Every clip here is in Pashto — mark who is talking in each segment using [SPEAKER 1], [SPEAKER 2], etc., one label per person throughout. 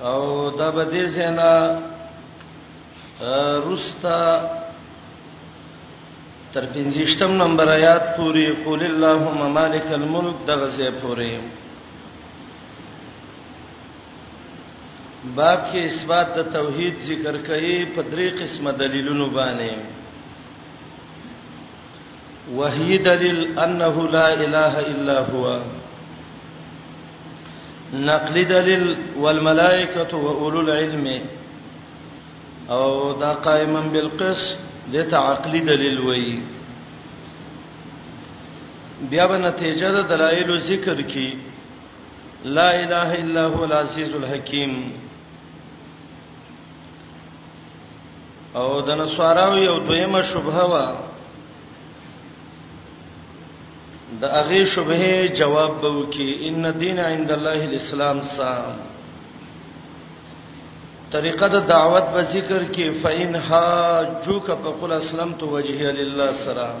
[SPEAKER 1] او دا به دې زینا رستا تر 50م نمبر آیات پوری قول اللهم مالک الملک دغه ځای پوری باب کې اثبات د توحید ذکر کړي په درې قسمه دلیلونو باندې وهي دلیل انه لا اله الا هو نقل دلیل والملائکه واولو العلم او دا قائما بالقس د تعقلی دلیل وایي بیا به نتیجه د دلایل ذکر کی لا اله الا هو العزیز الحکیم او د نسواراو یو دویمه شبهه وا د هغه شبهه جواب به وکي ان دین عند الله الاسلام سام طریقه د دعوت په ذکر کې فین حاجوک فقل اسلمت وجهي لله سلام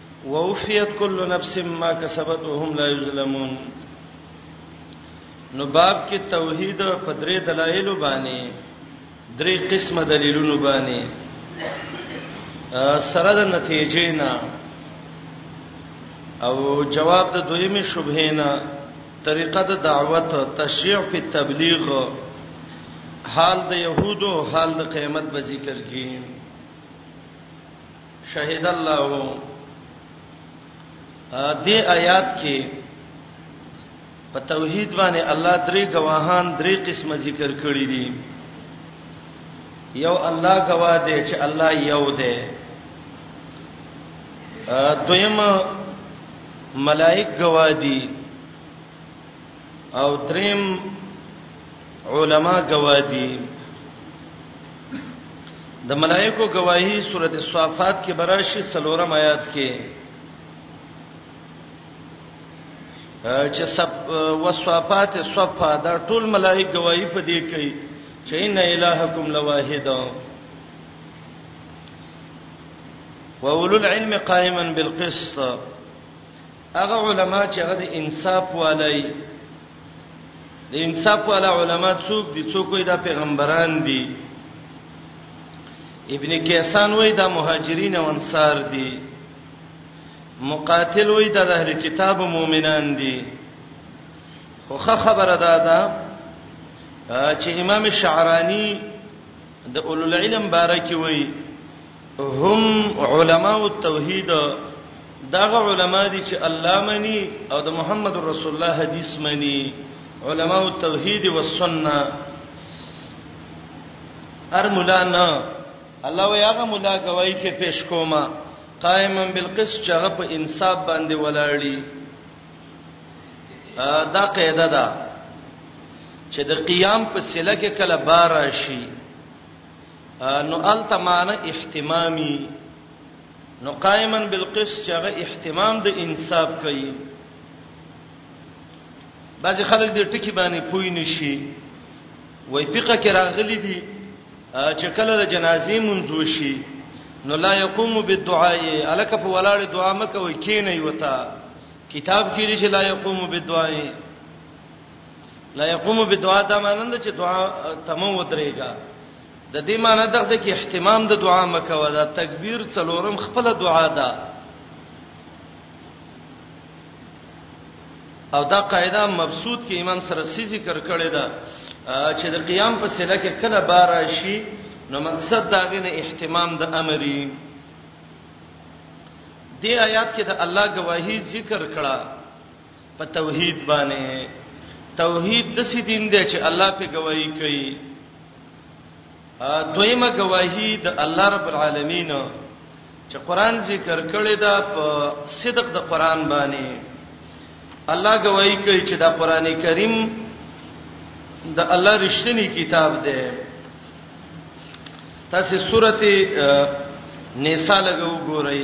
[SPEAKER 1] ووفیت کل نفس ما کسبت وهم لا یظلمون نو باب کې توحید په درې دلایل باندې درې قسمه دلیلونه باندې سره د نتیجې نه او جواب د دویمې شبهې نه طریقه د دعوت تشریع په تبلیغ حال د يهودو حال د قیامت به ذکر کړي شهید الله دې آیات کې په توحید باندې الله درې گواهان درې قسمه ذکر کړی دي یو الله گواه دی چې الله یو دی دویم ملائک گواه دي او دریم علما گواهی د ملائکو گواهی سورته صافات کې براشي سلورم آیات کې چې سب وصفات صفا دا ټول ملائک گواہی په دې کوي چې ان الہکم لواحد واولو العلم قائما بالقسط هغه علما چې هغه د انصاف والي د انصاف والا علما څوک دي څوک وي دا پیغمبران دي ابن کیسان وای دا مهاجرین او انصار دي مقاتل وای دا اهل کتاب او مؤمنان دي خو خبره ده دا چې امام شعرانی د اولو العلم بارکی وای هم علما او توحید داغه علما دي چې الله مني او د محمد رسول الله حدیث مني علما او توحید او سنت ار مولا نه الله ویاغه مولا گواہی کې پیش کوما قائما بالقسط چې هغه په انصاف باندې ولاړی دا قاعده ده چې د قیام په سله کې کله بار راشي نو الته معنی اهتمامي نو قائما بالقسط چې هغه اهتمام د انصاف کوي بعضی خلک دې ټکی باندې پوی نشي وای فقہ کې راغلي دي چې کله د جنازې منځو شي نو لا يقوم بالدعاء الک په ولاړ دعا مکه وای کینې وتا کتاب کې لري چې لا يقوم بالدعاء لا يقوم بدعاء دا مانند چې دعا تمو ودرېګا د دې معنی دغه کې اهتمام د دعا مکوه دا تکبیر څلورم خپل دعا ده او دا قاعده مبسوط کې امام سرخسی ذکر کړی دا چې د قیام په سله کې کله بار شي نو مقصد دا غنه اهتمام د امرې دی آیات کې د الله گواہی ذکر کړه په توحید باندې توحید د سې دین دی چې الله په گواہی کوي دویمه گواہی د الله رب العالمین چې قران ذکر کړی دا په صدق د قران باندې الله گواہی کوي چې دا قران کریم د الله رښتینی کتاب دی تاسو سورته نساء لګو ګورئ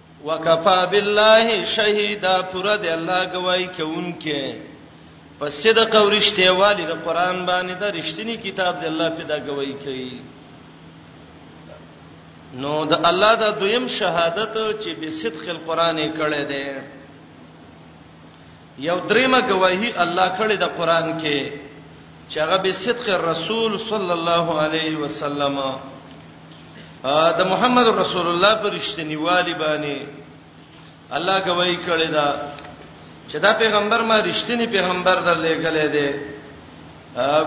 [SPEAKER 1] وکفا بالله شهیدا پر دې الله گواہی کوونکې په صدق او رښتیا والی د قران باندې د رښتینی کتاب د الله په دا گواہی کوي نو د الله دا دویم شهادت چې به صدق القرآن کړه دې یو دریمه گواهی الله کړی د قران کې چې هغه به صدق رسول صلی الله علیه وسلم د محمد رسول الله پر رښتینی والی باندې الله گواہی کړی دا چې دا پیغمبر ما رښتینی پیغمبر در لېګلې دی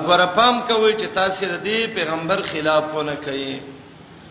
[SPEAKER 1] ګورپام کوي چې تاسو دې پیغمبر خلاف ونه کوي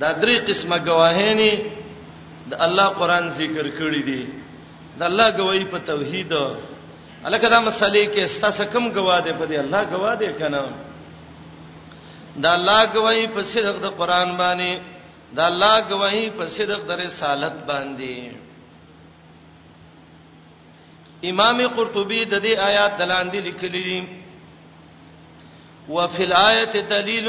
[SPEAKER 1] دا درې قسمه گواهینې د الله قران ذکر کړې دي د الله گواہی په توحید الکه دا مسلې کې ستاسو کم گواه ده په دې الله گواه ده کنه دا الله گواہی په صدق د قران باندې دا الله گواہی په صدق د رسالت باندې امام قرطبي د دې آیات دلاندې لیکلي دي وفي الايه دليل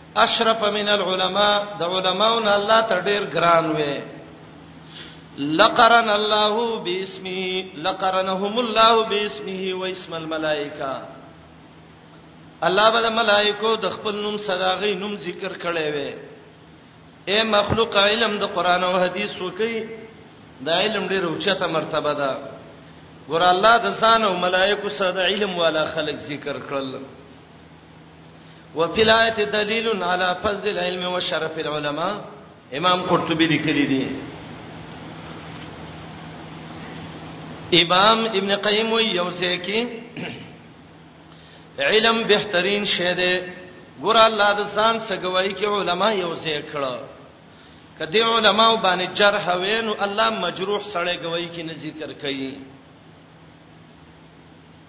[SPEAKER 1] اشرف من العلماء د علماونه الله ته ډیر ګران وې لقرن الله باسمه لقرنهم الله باسمه و اسم الملائکه الله بل ملائکو د خپل نوم صداغي نوم ذکر کړي وې اے مخلوق علم د قران او حدیث وکي د علم ډیر اوچته مرتبه ده ګور الله د ځان او ملائکو سره د علم والا خلق ذکر کړل وفي الآية دليل على فضل العلم وشرف العلماء امام قرطبي لیکلی دی امام ابن قیم یو ځکه علم بهترین شی دی ګور الله د ځان سګوي کې علما یو ځکه کدی علما باندې جرح وینو الله مجروح سړی گوي کې نه ذکر کوي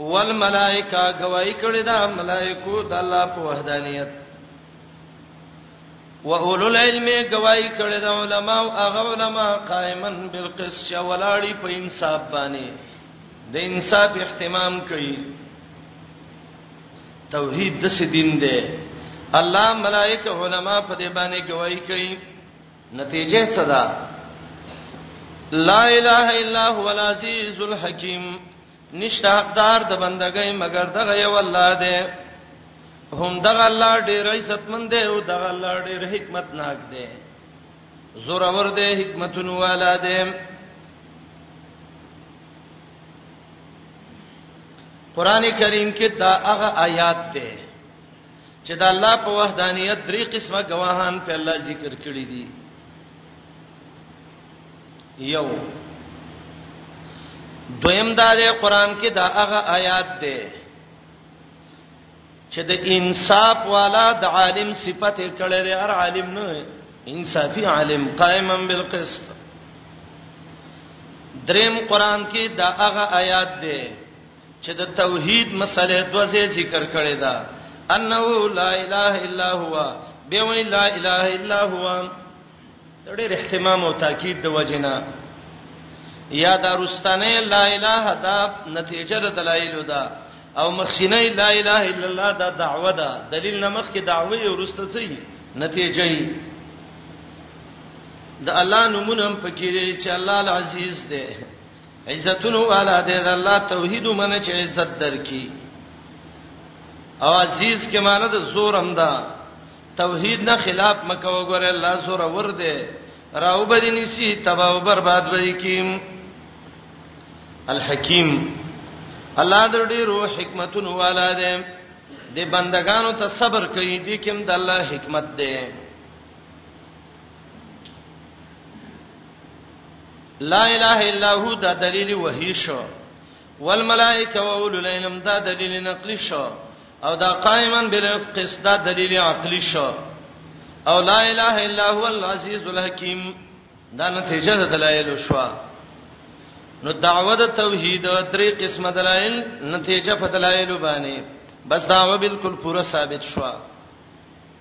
[SPEAKER 1] والملائکه گواہی کړی دا ملائکو د الله په وحدانیت واولو العلم گواہی کړی دا علما او هغه علما قائمن بالقسط چې ولاړی په انصاف باندې د انصاف اهتمام کوي توحید د سې دین دی الله ملائکه علما په دې باندې گواہی کوي نتیجه څه ده لا اله الا هو العزیز الحکیم نشته حقدار د بندګۍ مگر دغه یو الله دی هم دغه الله ډیر عزتمن دی او دغه الله ډیر حکمتناک دی زور اور دی حکمتون والا دی قران کریم کې دا هغه آیات دی چې د الله په وحدانیت درې قسمه گواهان په الله ذکر کړی دي یو دویم دا د قران کې دا هغه آیات ده چې د انصاف والا د عالم صفت کړي لري هر عالم نه انصافي عالم قائما بالقسط دریم قران کې دا هغه آیات ده چې د توحید مسله دوه ځې ذکر کړی دا انه لا اله الا هو به وی لا اله الا هو ډېر اهتمام او تاکید د وجنا یا دارستانه لا اله دا نتیجه د دلایل ده او مخشینه لا اله الا الله دا دعوه ده دلیل نمخ کې دعوه یې ورسته سي نتیجه یې د الله نمونه هم پکې چې الله العزیز دی عزتونو والا دې د الله توحید ومنه چې عزت درکې او عزیز کې معنی د زور هم ده توحید نه خلاف مکه وګوره الله زور ور دې راو بدی نسی تباہ و برباد بدی کیم الحکیم الله د ډیرو حکمتونو والا دی د بندگانو ته صبر کوي دي کوم د الله حکمت دی لا اله الا هو دا دلیل وحی شو والملائکه واولو العلم دا دلیل نقلی شو او دا قائما بالقسط دا دلیل عقلی شو او لا اله الا هو العزیز الحکیم دا نتیجه د دلایل شو نو دعوه د توحید درې قسمه دلایل نتیجه په دلایل باندې بس دعوه بالکل پوره ثابت شو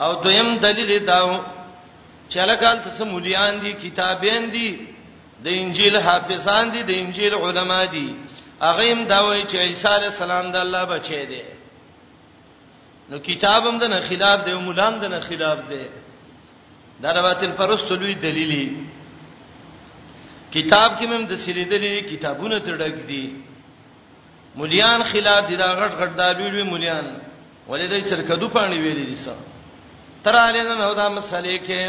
[SPEAKER 1] او دویم دلیل داو چې لکه تاسو مليان دي کتابین دي د انجیل حافظان دي د انجیل علما دي هغه هم دا وایي چې عیسی علی السلام د الله بچی دی نو کتاب هم د نه خلاف دی او مولام د نه خلاف دی دا راتل پرست لوی دلیلی کتاب کې مم د سری دلیلی کتابونه ترډک دي مليان خلاف دي دا غټ غټ دالوی مليان ولې دای سرکدو پانی ویلې دي سره تر اړې نه نو دا مسلې کې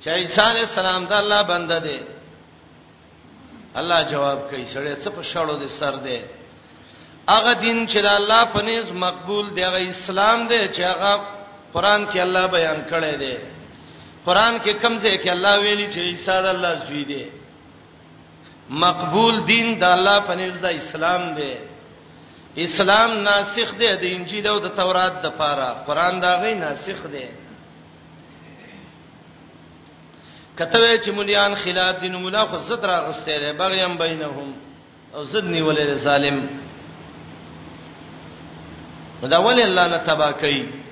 [SPEAKER 1] چې عیسی علی السلام د الله بنده دی الله جواب کوي سړی څه په شړو دي سر دی هغه دین چې د الله په نس مقبول دی هغه اسلام دی چې هغه قران کې الله بیان کړی دی قران کې کم ځای کې الله ویلي چې عیسی د الله زوی دی مقبول دین د الله په نزد اسلام دی اسلام ناسخ دی د انجیل او د تورات د پاره قران دا غي ناسخ دی کته چې مليان خلاف دین مولا خو زد را غستې لري بغیم بینهم او زد نیولې ظالم دا ولې الله نه تبا کوي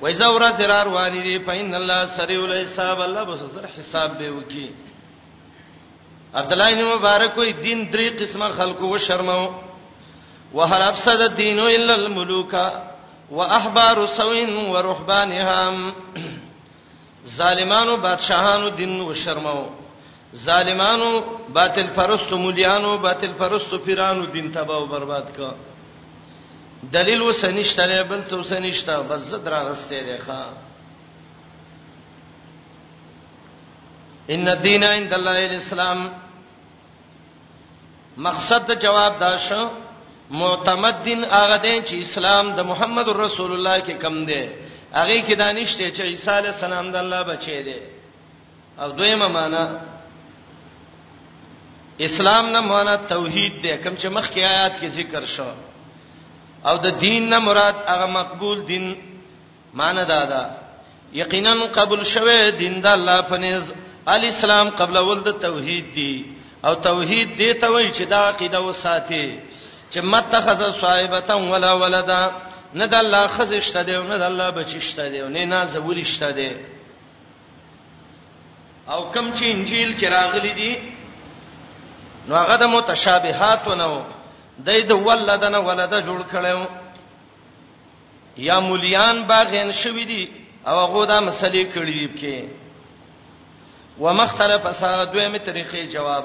[SPEAKER 1] وایذا ورا زرار وانی دی فین الله سریع الحساب الله بس زر حساب به وکي عبد الله بن مبارک وی دین درې قسمه خلکو و شرمو وهل افسد الدين الا الملوک واحبار سوين ورهبانهم ظالمانو بادشاهانو دین و شرمو ظالمانو باطل پرستو مليانو باطل پرستو پیرانو دین تباہ او برباد کړ دلیل وسنشتره بل څه وسنشته بس زدرا غسته دی ښا ان الدين عند الله الاسلام مقصد د جواب دا شو معتمد دین هغه دی چې اسلام د محمد رسول الله کې کم دی هغه کې دانشته چې عیسی علی السلام د الله بچی دی او دویمه معنا اسلام نه معنا توحید دی کوم چې مخکې آیات کې ذکر شو او د دین نه مراد هغه مقبول دین معنی دا ده یقینا قبول شوه دین د الله پنيز علی السلام قبل ول د توحید دی او توحید دی ته وای چې دا عقیده وساتي چې متخذ صاحبتا ولا ولدا نه د الله خزشته دی نه د الله بچشته دی نه نه زولشته دی او کم چې انجیل کې راغلي دي نو هغه د متشابهات ونه و د د ولدنه ولدا جوړ کړو یا مليان باغین شوی دي او هغه دا مسلې کړې دي کې ومختلف اسه دویمه طریقې جواب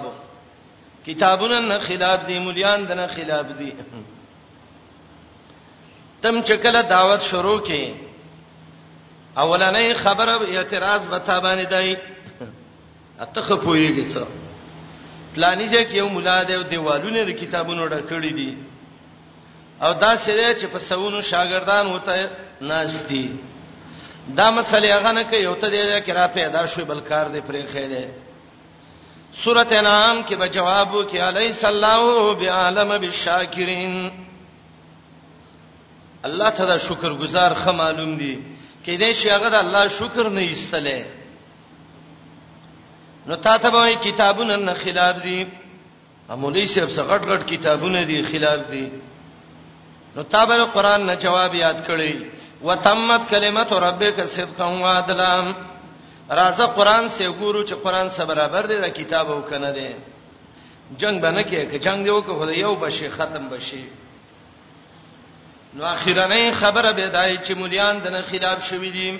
[SPEAKER 1] کتابونه نه خلاف دي مليان دنه خلاف دي تم چې کله دعوت شروع کې اولنې خبره اعتراض به تا باندې دی اته خپويږي څه پلاني ځکه یو مولا دی او دیوالونه د کتابونو ډکړې دي او دا سره چې په سونو شاګردان وته ناشتي دا مسلې هغه نه کوي او ته دې کې را پیدا شوې بل کار دې پرې خېلې سورته انعام کې به جواب وکي علي صلی الله بعالم بالشاکرین الله تعالی شکر گزار خه معلوم دي کې دې شي هغه د الله شکر نه ایستلې نو تا ته به کتابونه نه خلاف دي امولي صاحب څغټ غټ کتابونه دي خلاف دي نو تابر قران نه جواب یاد کړي وتمت کلمت ربک صدقا وعدلا راځه قران سه ګورو چې قران سره برابر دی دا کتاب او کنه دی جنگ باندې کې کې جنگ یو کې خدای یو بشي ختم بشي نو اخیرنې خبره به دای چې مليان دنه خلاف شوې دي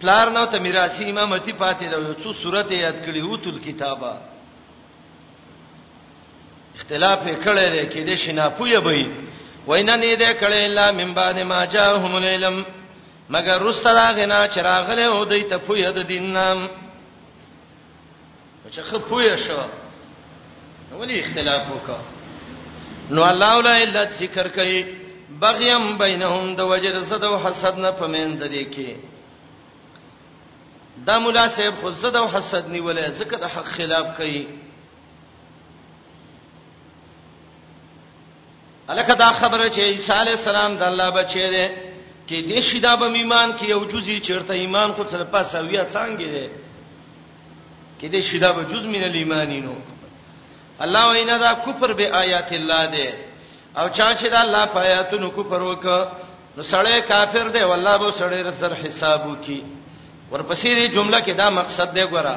[SPEAKER 1] پلار نو ته میراثي امامتي پاتې دا یو څو سورته یاد کړي او تل کتابه اختلاف کړي دي کې د شنا پوی به وینا نه دې کړي الا من بعد ما جاءهم العلم مگر رستراغنا چراغله او دې ته پوی د دین نام چې خه پوهه شو نو ولې اختلاف وکړه نو الله ولا علت ذکر کوي بغیم بینهم د وجد صد او حسد نه پمند دي کې دا مولا صاحب خو صد او حسد نیولې ځکه د حق خلاف کوي الکه دا خبره چې عیسی علی السلام د الله بچی دی کې دې شیدا به ایمان کې یو جزئی چیرته ایمان خو تر پاسه ویا څنګه دی کې دې شیدا به جز من الايمانینو الله وینا دا کفر به آیات الله دی او چا چې دا الله په آیاتونو کفر وک نو سړی کافر دی والله به سړی سر حساب وکي ورپسې دې جمله کې دا مقصد دی ګوره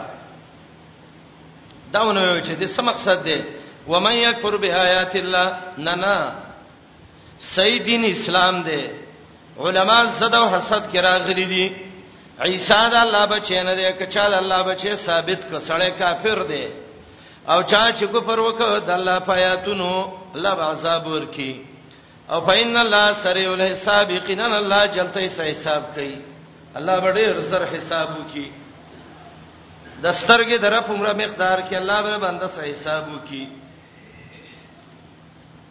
[SPEAKER 1] دا ونه چې دې څه مقصد دی ومن یکفر بیاات الله نه نه صحیح دین اسلام دی علما زده او حسد کې راغلي دي عیسی د الله بچی نه دی که چا د الله بچی ثابت ک سړی کافر دی او چا چې کفر وکړ د الله پیاتونو الله به عذاب ورکي او فین الله سریع الحساب یقینا الله جلته یې حساب کوي الله به ډېر سر حساب وکي د سترګې درف عمره مقدار کې الله به بنده سره حساب وکي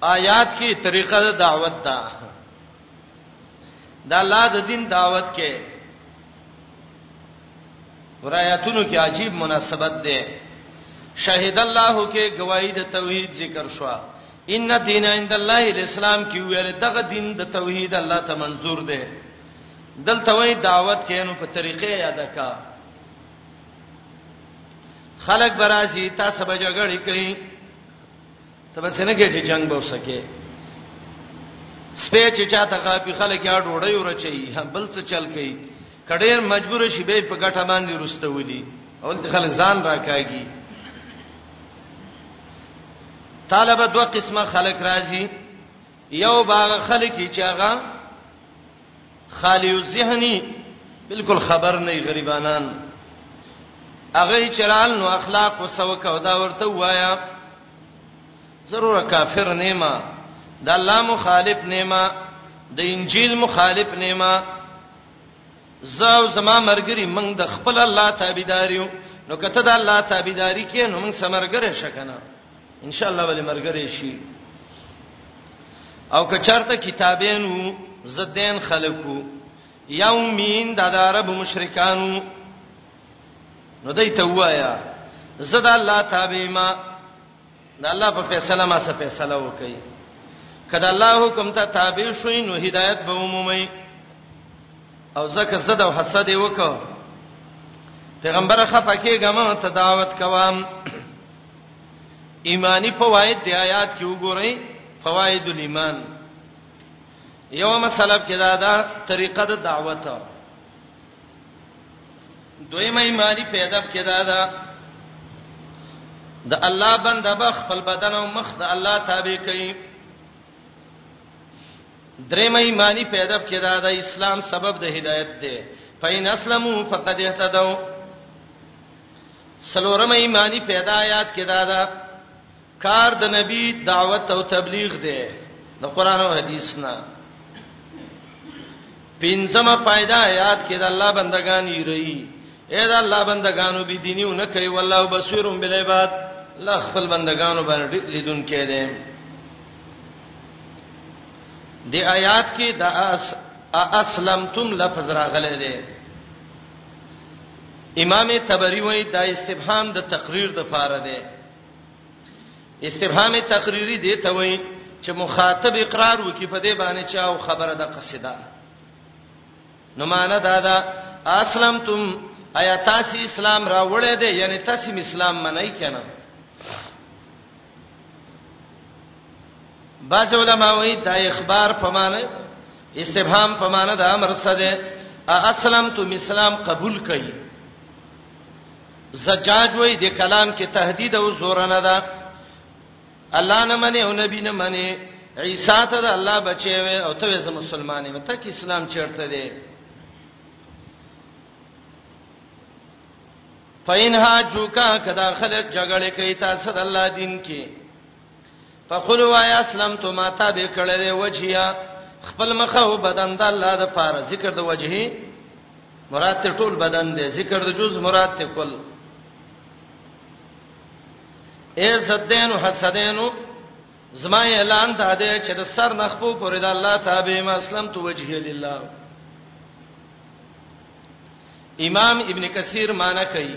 [SPEAKER 1] آیات کې طریقه د دعوت ده دا الله د دین دعوت کې ورایاتونو کې عجیب مناسبت ده شهید الله کې گواہی د توحید ذکر شو ان دین عند الله الاسلام کې ویل دغه دین د توحید الله ته منزور ده دلته وای دعوت کې نو په طریقې یاد کا خلق براسي تاسو به جګړې کوي ته به څنګه کې چې جنگ به وسکه سپې چې چاته غاپی خلک یا ډوړی ورچي بل څه چل کوي کډیر مجبور شي به په ګټه باندې رسته ودی اول ته خلک ځان راکاږي طالب دوه قسمه خلک راځي یو باغ خلک چې هغه خالی الذهنی بالکل خبر نه غریبانان هغه چرال نو اخلاق وسوک او دا ورته وایا ضرور کافر نیما د الله مخالف نیما د انجیل مخالف نیما زاو زما مرګری موږ د خپل الله تابعداریو نو کته د الله تابعداری کې نو موږ سمرګره شکنه ان شاء الله ولې مرګري شي او که چرته کتابینو زدین خلقو یومین د عرب مشرکانو نو دای ته وایا زد الله تابع ما د الله په فیصله ما سره فیصله وکي کله الله حکم ته تابع شوي نو هدایت به ومومي او زکه زد او حسد وکړه پیغمبر خفه کېګم ته دعوت کوم ایمانی فواید دی آیات کې وګورئ فواید الایمان یو مسله کې دا ده طریقه د دعوت دویمه ایمانی پیدا کې دا ده د الله بنده به خپل بدن او مخ د الله تابع کوي درېمه ایمانی پیدا کې دا ده اسلام سبب د هدایت دی فین اسلموا فقد اهتدوا څلورمه ایمانی پیدایات کې دا ده کار د نبی دعوت او تبلیغ دی د قران او حدیث نه پنځمه پیدا یاد کې د الله بندگان یې رہی اے دا الله بندگانو بي دینیو نه کوي والله بصیرون بالعباد لا خپل بندگانو باندې لیدون کې دي د آیات کې د اسلمتم لفظ راغلی دی امام تبری وای دا استفهام د تقریر د پاره دی استفهام تقریری دی ته وای چې مخاطب اقرار وکي په دې باندې چې او خبره د قصیده نو معنا دا دا اسلام تم آیا تاسو اسلام راوړې دي یعنی تاسو اسلام منئ کنه بعض علما وایي دا اخبار په معنی استفهام په معنی د امر څه ده اسلام تو اسلام قبول کړي زجاج وایي د کلام کې تهدید او زور نه ده الله نه مني او نبی نه مني عیسی ته د الله بچي وي او ته زه مسلمان یم ته کې اسلام چیرته دی فینها جوکا کدا خلک جګړه کوي تاسو د الله دین کې فقلوا یا اسلمت ما تابع کړل وجهیا خپل مخه او بدن د الله د پاره ذکر د وجهي مراد ته ټول بدن دی ذکر د جز مراد ته کل اے صدین او حسدین زما اعلان ته ده چې د سر نخپو پورې د الله تابع ما اسلم تو وجهه لله امام ابن کثیر معنی کوي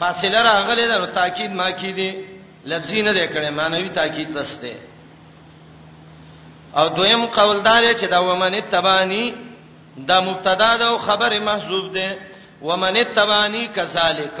[SPEAKER 1] فاصله راغله ده تاکید ما کی دي لفظي نه ده کړي معنوي تاکید بس ده او دویم قول دار چې دا ومن تبانی دا مبتدا ده او خبر محذوب ده ومن تبانی کذالک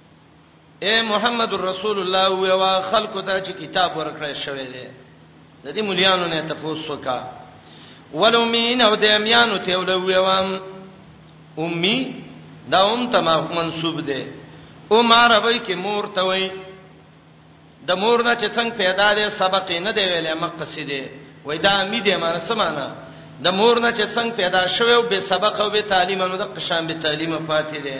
[SPEAKER 1] اے محمد رسول الله ویوا خلق ته چې کتاب ورکړی شوی دی د دې مليانو نه تاسو کا ولومین او د امیانو ته ولویوام امي دا هم تما منسوب دی او ما ربي کې مور ته وای د مور نه چې څنګه پیدا دی سبق یې نه دی ویلې مقصد دی وای دا می دی معنی سمانه د مور نه چې څنګه پیدا شوی او به سبق او به تعلیم نو د قشان به تعلیم پاتې دی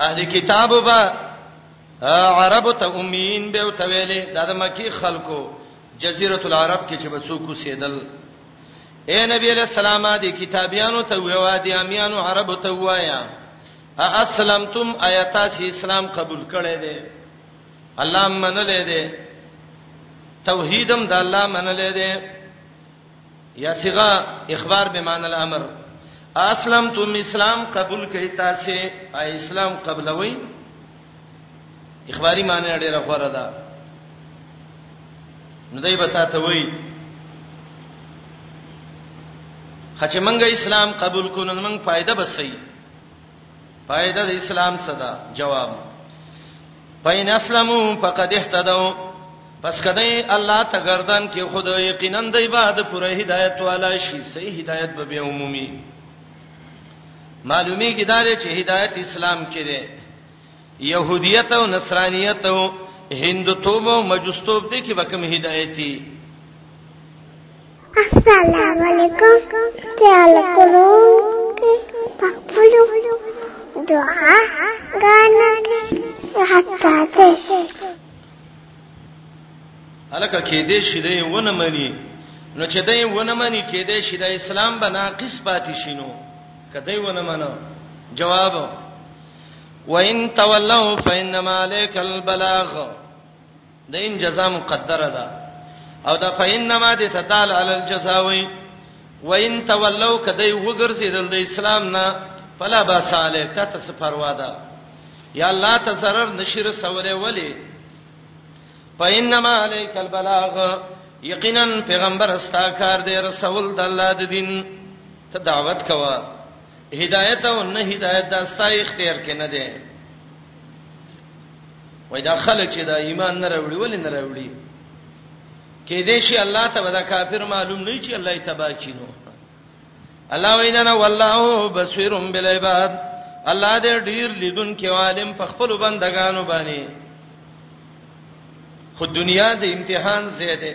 [SPEAKER 1] اهل کتاب با عرب ته امین به ته ویلې د مکی خلکو جزیره العرب کې چې بچو کو سیدل اے نبی علیہ السلام دې کتابیانو ته ویوا دي امیانو عرب ته وایا اسلمتم آیات سی اسلام قبول کړی دی الله منلې دی توحیدم د الله منلې دی یا صيغه اخبار به معنی الامر اسلمتم اسلام قبول کړئ تاسو ای اسلام قبلوي اخباری معنی ډیره غوړه ده نو دای به تاسو وایي خچ منګه اسلام قبول کول نو موږ فائدہ بسې فائدہ د اسلام صدا جواب پاین اسلمو فقد اهتدوا پس کدی الله ته گردن کې خود یقینا د عبادت پر هدایت والا شي صحیح هدایت به به عمومي معلومی کې دار چې هدایت اسلام کې ده يهوديت او نصرانيت او هندوتوب او مجوستوب دي کې به کوم هدایتي
[SPEAKER 2] السلام علیکم تعال کولو پخپلو دعا غانا حتا ته
[SPEAKER 1] الکه کې دې شې دې ونه مني نو چې دې ونه مني کې دې شې د اسلام بناقص پاتې شینو کدی ونه منو جواب وان تولوا فانما عليك البلاغ د ان جزاء مقدره ده او دا فینما د تدال علی الجزاء وی و ان تولوا کدی وګرځیدل د اسلام نه فلا باساله ته څه پروا ده یا الله ته zarar نشیر سوره ولی فینما علیک البلاغ یقینا پیغمبر استا کار دی رسول د الله د دین ته دعوت کوا هدایت او نه هدایت دا ستا اختیار کې نه دی وای دا خلک چې دا ایمان نه راوړي ولې نه راوړي کې دې شي الله ته ودا کافر معلوم نه چې الله یې تبا کینو الله وینا والله بصیر بالعباد الله دې ډیر لیدون کې عالم په خپل بندگانو باندې خو دنیا د امتحان زیاده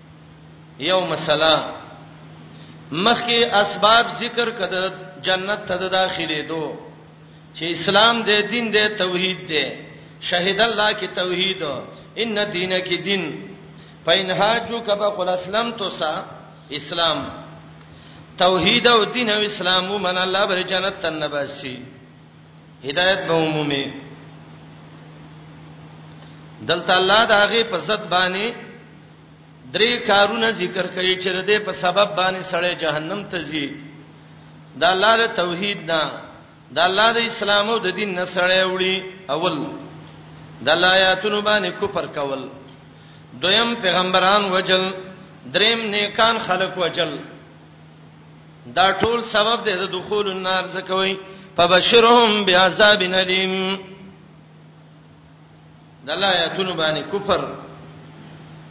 [SPEAKER 1] یو مسله مخکې اسباب ذکر کړه جنت ته داخلي دو چې اسلام دې دین دې توحید دې شهید الله کې توحید ان دینه کې دین پاینهاجو کبه قل اسلام تو سا اسلام توحید او دین او اسلام ومن الله بر جنت تنباسي هدایت به عمومي دلته الله د هغه په صد باندې درې کارونه ذکر کوي چې د دې په سبب باندې سړی جهنم ته ځي د الله د توحید نه د الله د اسلام او د دین نه سړی وړي اول د آیاتونو باندې کفر کول دویم پیغمبران وجل دریم نیکان خلق وجل دا ټول سبب دی د دخول النار زکوي فبشرهم بعذاب الیم د الله آیاتونو باندې کفر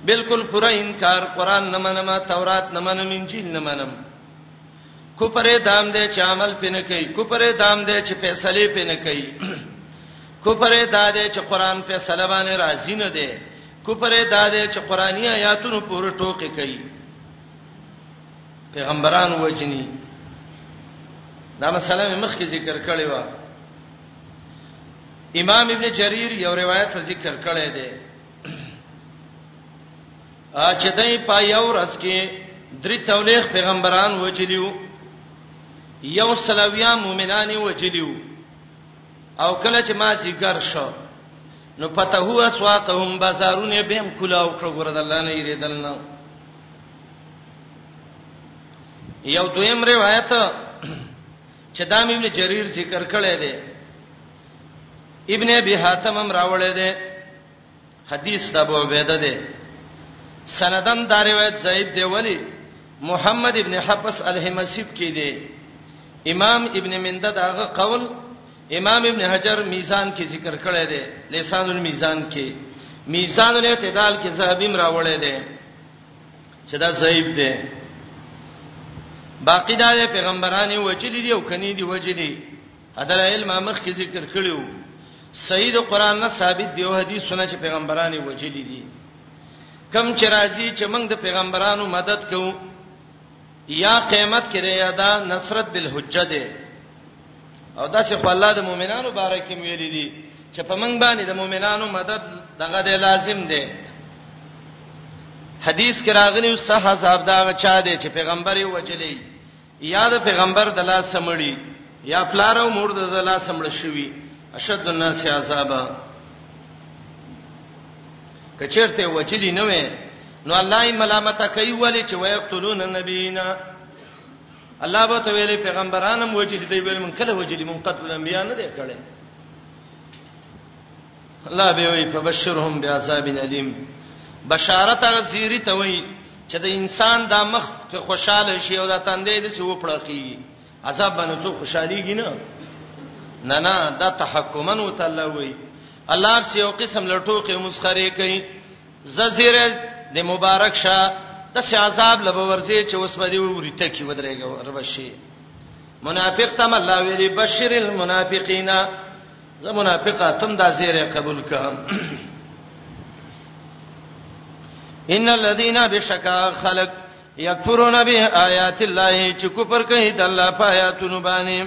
[SPEAKER 1] بالکل پوره انکار قران نه منم تورات نه منم انجیل نه منم کفر دام دې چې عمل پینې کوي کفر دام دې چې فیصله پینې کوي کفر دا دې چې قران په سلبانه راضی نه دی کفر دا دې چې قرآنی آیاتونو پورې ټوکې کوي پیغمبران وجنی دا مسله مخکې ذکر کړې و امام ابن جرير یو روایت ذکر کړی دی ا چې دای په یو ورځ کې درې څولېخ پیغمبران وچلیو یو سلویا مؤمنان وچلیو او کله چې ما ذکر شو نو پته هو اسواتهم بازارونه بهم کلا او کړه ګور د الله نه یریدل نه یو دویم روایت چې دا ابن جرير ذکر کړی دی ابن ابي حاتم هم راوړی دی حدیث د ابو عبیده دی سندن دا روایت زید دی ولی محمد ابن حفص الحمسیب کې دی امام ابن منده داغه قول امام ابن حجر میزان کې ذکر کړی دی لسان المیزان کې میزان الاعتدال کې زهبیم راوړی دی چې دا ضعیف دی باقی دا پیغمبرانه وجلی دی او کني دی وجلی هدا علم مخ کې ذکر کړیو سید قران نه ثابت دی او حدیثونه چې پیغمبرانه وجلی دي کم چې راځي چې موږ د پیغمبرانو مدد کوو یا قیامت کې یا دا نصرت بالحجه ده او دا چې په الله د مؤمنانو باره کې ویلي دي چې په منګ باندې د مؤمنانو مدد دغه د لازم دی حدیث کې راغلی صح حساب دا چا دی چې پیغمبر یې وجلې یا د پیغمبر د لاس سمړي یا پلار او مور د لاس سمړ شوی اشد الناس عذاب کچرته وجلی نه وې نو الله یې ملامت کوي ولی چې ويقتلون النبینا الله به ته ویلې پیغمبرانم وجلی دی ویل من کله وجلی من قتل الانبیاء نه دی کړی الله به وی فبشرهم بعذاب الیم بشارت هغه زیری ته وی چې د انسان د مخ کې خوشاله شي او د تندې د څو پړقي عذاب باندې څو خوشاليږي نه نه نه دا تحکمن وتعالى وی الله په یو قسم لټو کې مسخره کوي زجره د مبارک شه د سي عذاب لبه ورځي چې اوس به دی وری ته کی ودرېګو ربشي منافق تم الله ویلی بشیر المنافقین زه منافقه تم دا زیره قبول کړم ان الذين بشکا خلق یکفرون به آیات الله چې کفر کوي د الله په آیاتونو باندې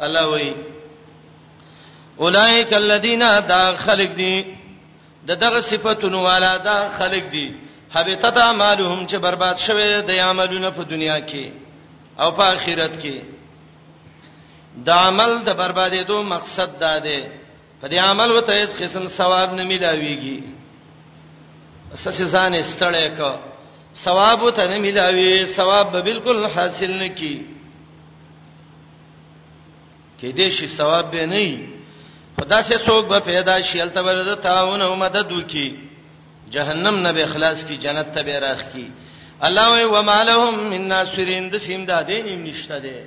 [SPEAKER 1] الله وی اولائک الذین دا خلق دی د دغه صفاتونو والا دا خلق دی حبیتت اعمالهم چې برباد شوه د عملونو په دنیا کې او په آخرت کې د عمل د بربادېدو مقصد دا دی په دې عمل وته هیڅ قسم ثواب نه ملاويږي سسه ځان استړې کو ثواب وته نه ملاوي ثواب به بالکل حاصل نه کی کې دې شي ثواب به نه وي خدا سه څوک به پیدا شي التبر د تعاون او مدد وکي جهنم نه به اخلاص کی جنت ته به راخ کی الله و مالهم من ناصرین د سیم دادې نیم نشته ده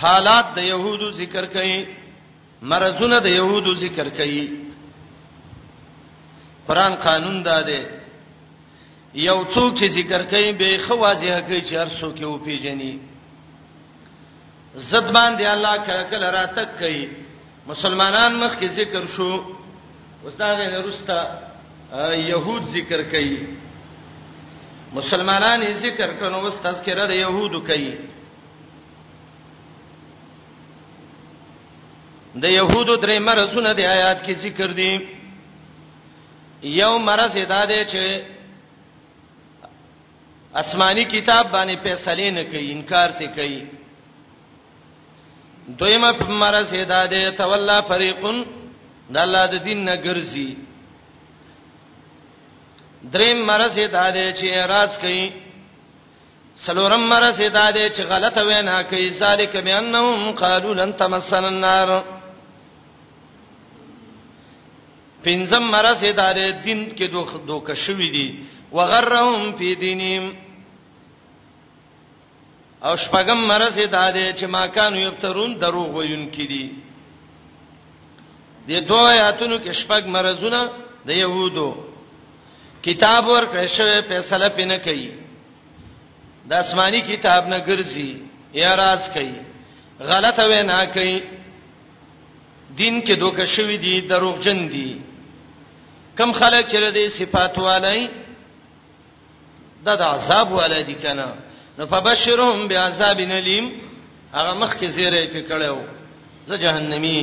[SPEAKER 1] حالات د يهودو ذکر کړي مرزونه د يهودو ذکر کړي قران قانون دا دی یو څوک چې ذکر کوي به خواځه کوي چې هر څوک یو پیژني زد باندې الله کله کله راتک کوي مسلمانان مخ کې ذکر شو استاد نه رستا يهود ذکر کوي مسلمانان یې ذکر کړو واست تذکرہ د يهودو کوي د يهودو درې مرزونه د آیات کې ذکر دي یو مرز ادا دی چې آسماني کتاب باندې فیصله نه کوي انکار ته کوي دویمه مرز ادا دی تولا فریقون د الله د دین نه ګرځي دریم مرز ادا دی چې راز کوي څلورم مرز دا دی چې غلطه وینا کوي ذالک بانهم قالوا لن تمسنا النار پنځم مرز دا دی دین کې دوه دوه شوې دي وغرهم فی دینهم او شپږم مرز دا دی چې ما کانو یبترون دروغ ویون کې دي د دوه آیاتونو کې شپږ مرزونه د يهودو کتاب ورکړې شوی فیصله پینې کوي د آسماني کتاب نه ګرځي اعتراض کوي غلطه وینا کوي دین کې دوکه شوی دي دروغجن دي کم خلک چې د صفات والي د عذاب والي دي کنه نو فبشرهم بعذاب الیم هغه مخ کې زیره په کړهو زه جهنمی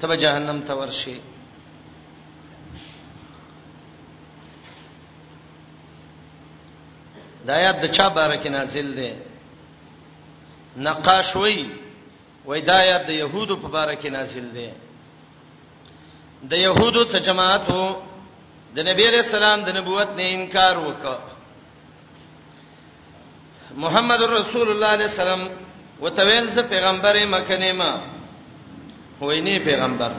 [SPEAKER 1] ته جهنم ته ورشي دا آیات د چا باره کې نازل دی نقاش وای وای دا آیات د يهودو په باره کې نازل دی د يهودو څخه جماعتو د نبی رسول الله د نبوت نه انکار وکړ محمد رسول الله علیه السلام وتویل ز پیغمبر مکه نه ما ویني پیغمبر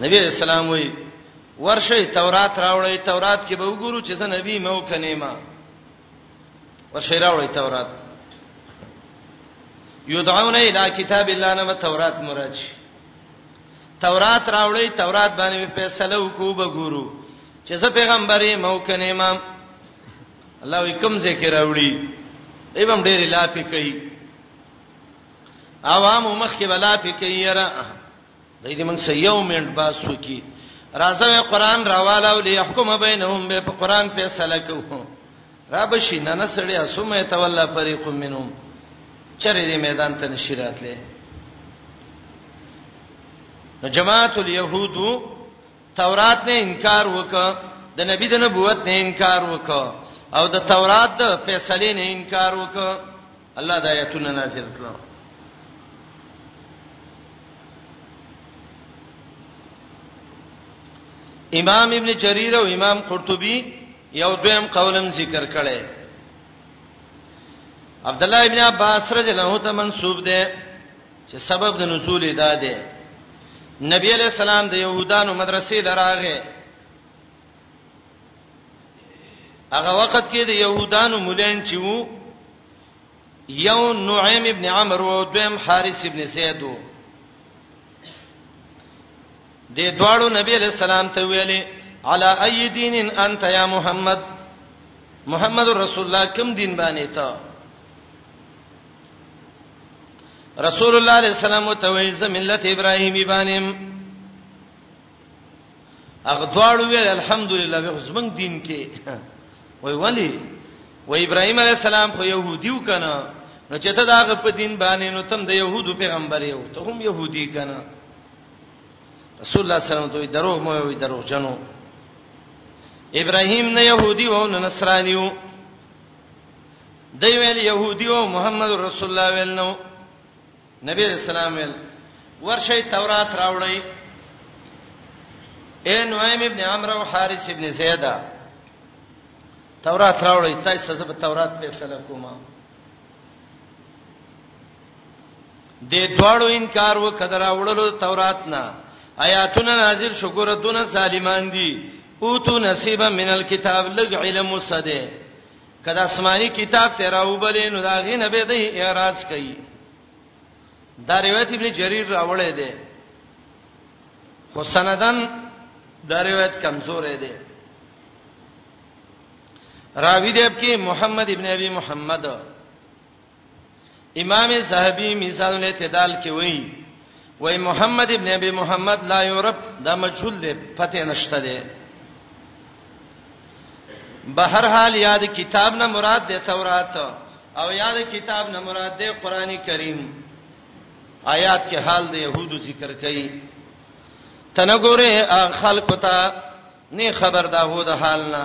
[SPEAKER 1] نبی اسلام وی ورشه تورات راوړی تورات کې به وګورو چې زه نبی مو کنه ما ورشه راوړی تورات یدعون الی کتاب الله نه تورات مراد شي تورات راوړی تورات باندې فیصله وکړو بګورو چې زه پیغمبري موکنه ما الله وی کوم ذکر راوړي ایبم ډېر لافي کوي عوام مخ کې بلا پی کوي را د دې من سيو منټ باس وکي راځه قرآن راواله او ليحكم بينهم به په قرآن فیصله کوو را بشي نه نه سړیا ثم يتولى فريق منهم چرې دې میدان ته نشیرات لې نو جماعت اليهود تورات نه انکار وکړ د نبی د نبوت نه انکار وکړ او د تورات د فیصلې نه انکار وکړ الله د آیتونه نازل کړو امام ابن جرير او امام قرطبي یو دویم قولم ذکر کړي عبد الله ابن عباس رضی الله عنه ته منسوب ده چې سبب د نزول ادا ده نبی علیہ السلام د يهودانو مدرسې دراغه هغه وخت کې د يهودانو مولین چې وو یو نعیم ابن عمرو او دویم حارث ابن زید وو دې دواړو نبی علیہ السلام ته ویلې علی ای دین انت یا محمد محمد رسول الله کوم دین باندې ته رسول الله علیہ السلام ته وی ز ملت ابراهیمی باندې اغه دواړو ویل الحمدلله به زمنګ دین کې وای ولی و ابراهیم علیہ السلام خو يهودیو کنه نو چې ته داغه په دین باندې نو تم د يهودو پیغمبر یو ته هم يهودي کنه رسول الله صلی الله علیه وسلم ته دروغ مو وي دروغ جنو ابراهیم نه يهودي او نه نصراني وو دی ویل يهودي او محمد رسول الله ویل نو نبی رسول الله ویل ورشي تورات راوړی اے نعیم ابن عمرو او حارث ابن زیدا تورات راوړی تاسو څه په تورات فیصله کومه د دواړو انکار وکړه راوړلو تورات نه آیاتونه نازل شکرتونه سالمان دي او تو نصیبا من الكتاب لګ علم وسده کله آسماني کتاب ته راوبلې نو دا غي نه به د اعتراض کوي دا روایت ابن جرير راوړی دی خو سندن دا روایت کمزورې دی راوی دی کې محمد ابن ابي محمد امام زاهبی میزان الاعتدال کې وایي وای محمد ابن ابي محمد لا یورب دا مجهول دی پته نشته دی بهر حال یاد کتاب نه مراد دی تورات او یاد کتاب نه مراد دی قران کریم آیات کې حال د يهودو ذکر کړي تنګوره خلق ته نه خبر دا هو د حال نه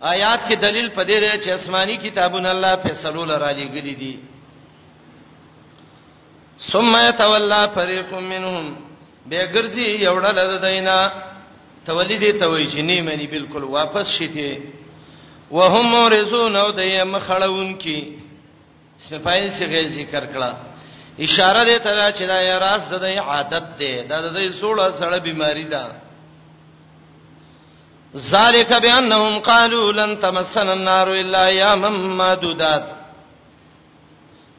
[SPEAKER 1] آیات کې دلیل په دې دی چې آسماني کتابونه الله په سلو لرا لګلې دي ثم يتولى فريق منهم بغرزي یوړل د دینا تولی دې توي چې نه مانی بالکل واپس شته وهم مورزون او دې مخړون کی اسم فاعل څخه ذکر کړه اشاره دې ته چې دا یې راز د عادت دی دا د دې سوړه سړه بیماری ده ذالک بانهم قالوا لن تمسنا النار الا اياما معدودات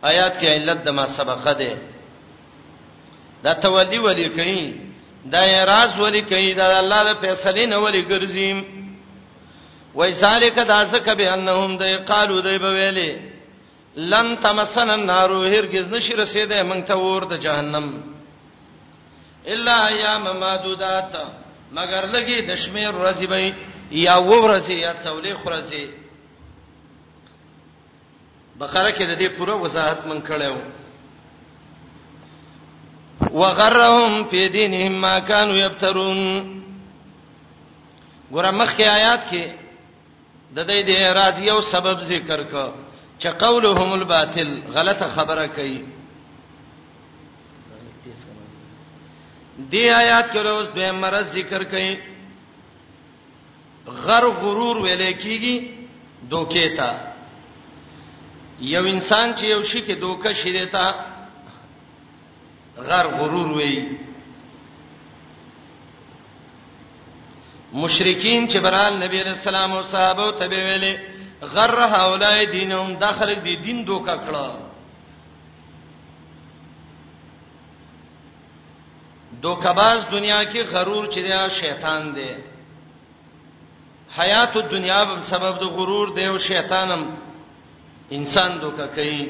[SPEAKER 1] آیات کې علت د ما سبقه ده دا تولی ولی کوي دا اعتراض ولی کوي دا الله د فیصلې نه ولی ګرځیم وای ذالک دا ځکه به انهم د قالو دی به ویلې لن تمسن النار هرگز نشي رسیدې مونږ ته ور د جهنم الا ایام معدودات مگر لګي د شمیر ورځې به یا ورځې یا څولې خورځې بقره کې د دې پوره وضاحت من کړو وغرهم فی دینهم ما كانوا یبترون ګوره مخکې آیات کې د دې د اعراض یو سبب ذکر ک چې قولهم الباطل غلطه خبره کوي دی آیات کې روز به مرز ذکر کړي غر غرور ویلې کیږي دوکې تا یو انسان چې یو شي کې دوکه شې دیتا غر غرور وی مشرکین چې برال نبی رسول الله او صحابه ته ویلې غر هؤلاء دینهم داخل دي دین دوکا کړه دوکباز دنیا کې غرور چې دا شیطان دی حیات الدنیا په سبب د غرور دی او شیطانم انسان دوکا کوي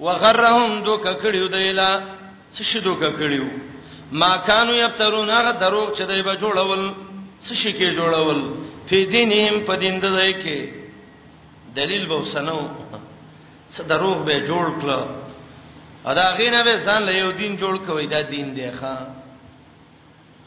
[SPEAKER 1] وغرهم دوک کړیو دیلا څه شي دوک کړیو ما کانو یبترون هغه دروغ چې دای به جوړول څه شي کې جوړول په دینهم په دین د ځای کې دلیل به وسنو څه دروغ به جوړ کړ ادا غینه به ځان له یو دین جوړ کوي دا دین دی ښا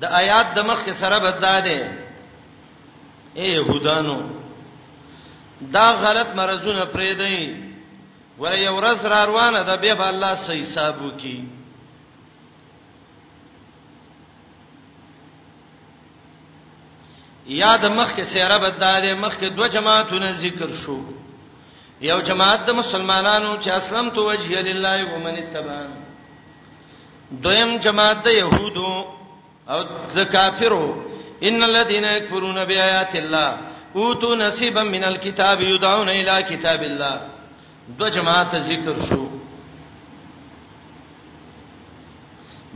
[SPEAKER 1] د آیات د مخ کې سره بدا ده اے يهودانو دا غلط مرزونه پرې دی ور یو ورځ را روانه ده به الله سې حساب وکي یاد مخ کې سیره بداله مخ کې دو جماعتونه ذکر شو یو جماعت د مسلمانانو چې اسلم تو وجه لله ومن اتبعان دویم جماعت د يهودو او د کافرو ان الذين يكفرون بآيات الله اوتو نصيبا من الكتاب يدعون الى كتاب الله دو جماعت ذکر شو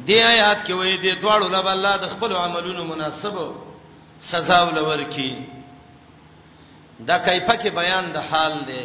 [SPEAKER 1] دی آیات کې وې د دواړو لب الله د خپل عملونو مناسب سزا ولور کی دا کیفه کې بیان د حال دی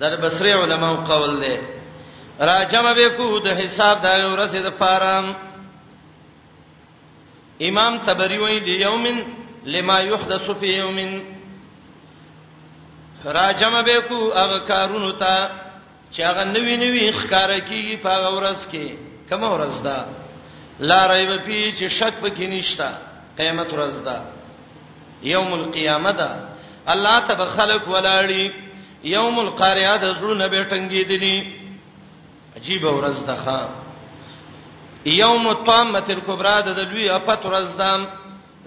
[SPEAKER 1] دا د بصری علماو قول دی راجم به کو د حساب د ورځې د پاره امام تبری وایي د یومن لما یحدث فی یومن راجم به کو هغه کارونو ته چې هغه نوی نوی ښکار کیږي په هغه ورځ کې کوم ورځ ده لا ریب پی چې شک پکې نشتا قیامت ورځ ده یوم القیامه دا الله ته به خلق ولاړی یوم القاریه د زړونه به ټنګې دي عجیب ورځ ده ښا یوم الطامه الکبرى د لوی اپت ورځ ده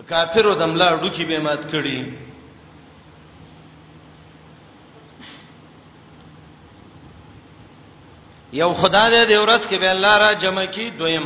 [SPEAKER 1] کافرو دملا ډوکی به مات کړي یو خدای دې ورځ کې به الله را جمع کی دویم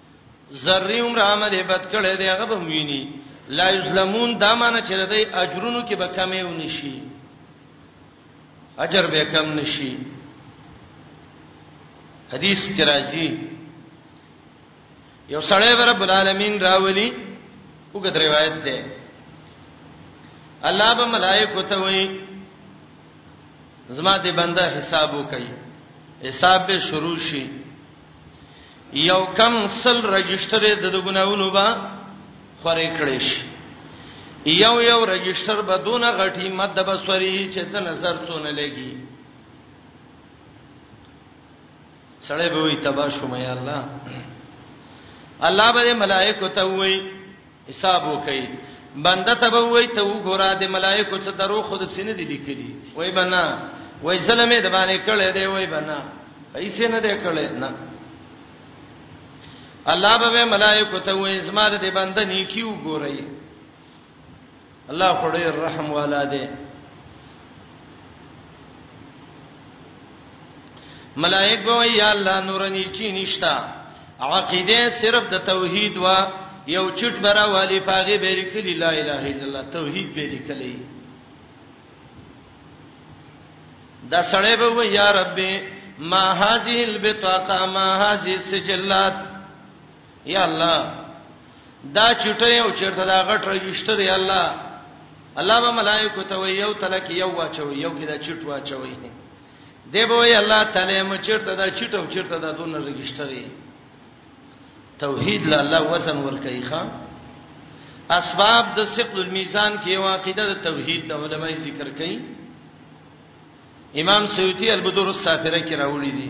[SPEAKER 1] ذری هم رحمت بد کړي دی هغه به ویني لا یظلمون دا معنی چې د اجرونو کې به کمی ونشي اجر به کم نشي حدیث کې راځي یو سړی رب العالمین راولي وګد روایت ده الله به ملائکه ته وایي زما دې بنده حساب وکړي حساب به شروع شي یو کم سل رجستر د ګناونو با خورې کړې شي یو یو رجستر به دون غټي مده بسوري چې د نظر څونه لګي سړی به وي تبا شوم یا الله الله به ملائکه ته وي حساب وکي بنده ته به وای ته وګوره د ملائکو څخه درو خود په سینې دي لیکلي وای بنا وای سلامې د باندې کړه دی وای بنا ایسه نه دی کړه نه الله به ملائکو ته وای زما د بنده نیکی وګورئ الله خو ډیر رحم والا دی ملائک به وی یا الله نورانی کی نشتا عقیده صرف د توحید وا یو چټ برا والی پاغه به لیکلی لا اله الا الله توحید به لیکلی دا سړی به وی یا رب ما هذه البطاقه ما هذه السجلات یا الله دا چټه یو چرته دا غټ رجسټر دی الله الله به ملائکه ته وی یو تلک یو واچو یو کې دا چټ واچو دی به وی الله تعالی م چرته دا چټو چرته دا دون رجسټر دی توحید له الله وزن ور کوي ښا اسباب د ثقل المیزان کې یو عقیده د توحید د علماء ذکر کوي امام سیوطی البدور السافره کې راوړي دي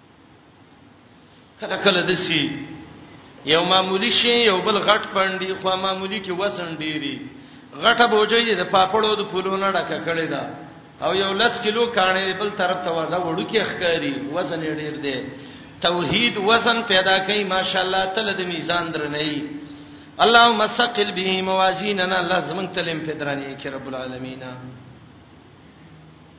[SPEAKER 1] کله کله دسی یو معمولی شی یو بل غټ پاندې خو معمولی کې وزن ډیری غټه بوجي د پاپړو د پولو نه ډکه کړي دا او یو لس کیلو کانې بل طرف ته ودا وړو کې ښکاری وزن ډیر دی توحید وزن پیدا کوي ماشاءالله تعالی د میزان درنې اللهم ثقل به موازیننا لازم تلم فدرانی کې رب العالمین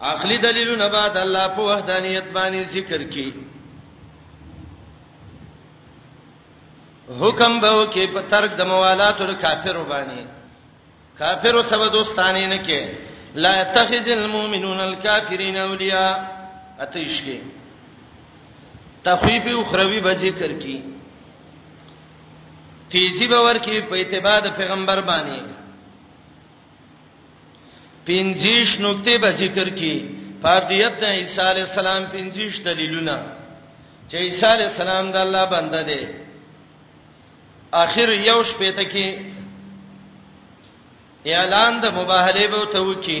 [SPEAKER 1] اخلي دلیلونه بعد الله په وحدانیت باندې ذکر کی حکم به وکي په ترک د موالات او کافر باندې کافر سبا دوستانی نه کې لا يتخذ المؤمنون الكافرين اولیاء اتیش کې تخویب اخروی به ذکر کی تیزی به ورکی په اتباع پیغمبر باندې پنځیش نقطې به ذکر کی فردیت د عیسی علی السلام پنځیش دلیلونه چې عیسی علی السلام د الله بنده دی اخر یو شپه ته کې اعلان د مباهله به ته وکی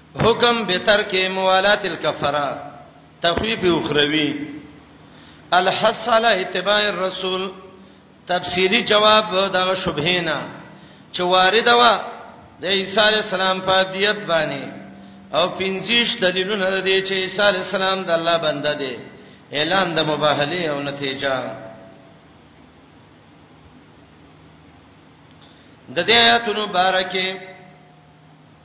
[SPEAKER 1] حکم به ترک موالات الکفرا تخویب اخروی الحث علی اتباع الرسول تفسیری جواب دغه شبهینا چې وارد وا د عیسی علی السلام په دیت باندې او پنځیش دلیلونه د دې چې عیسی علی السلام د الله بنده دی اعلان د مباهله او نتیجه د دې آیاتونو بارکه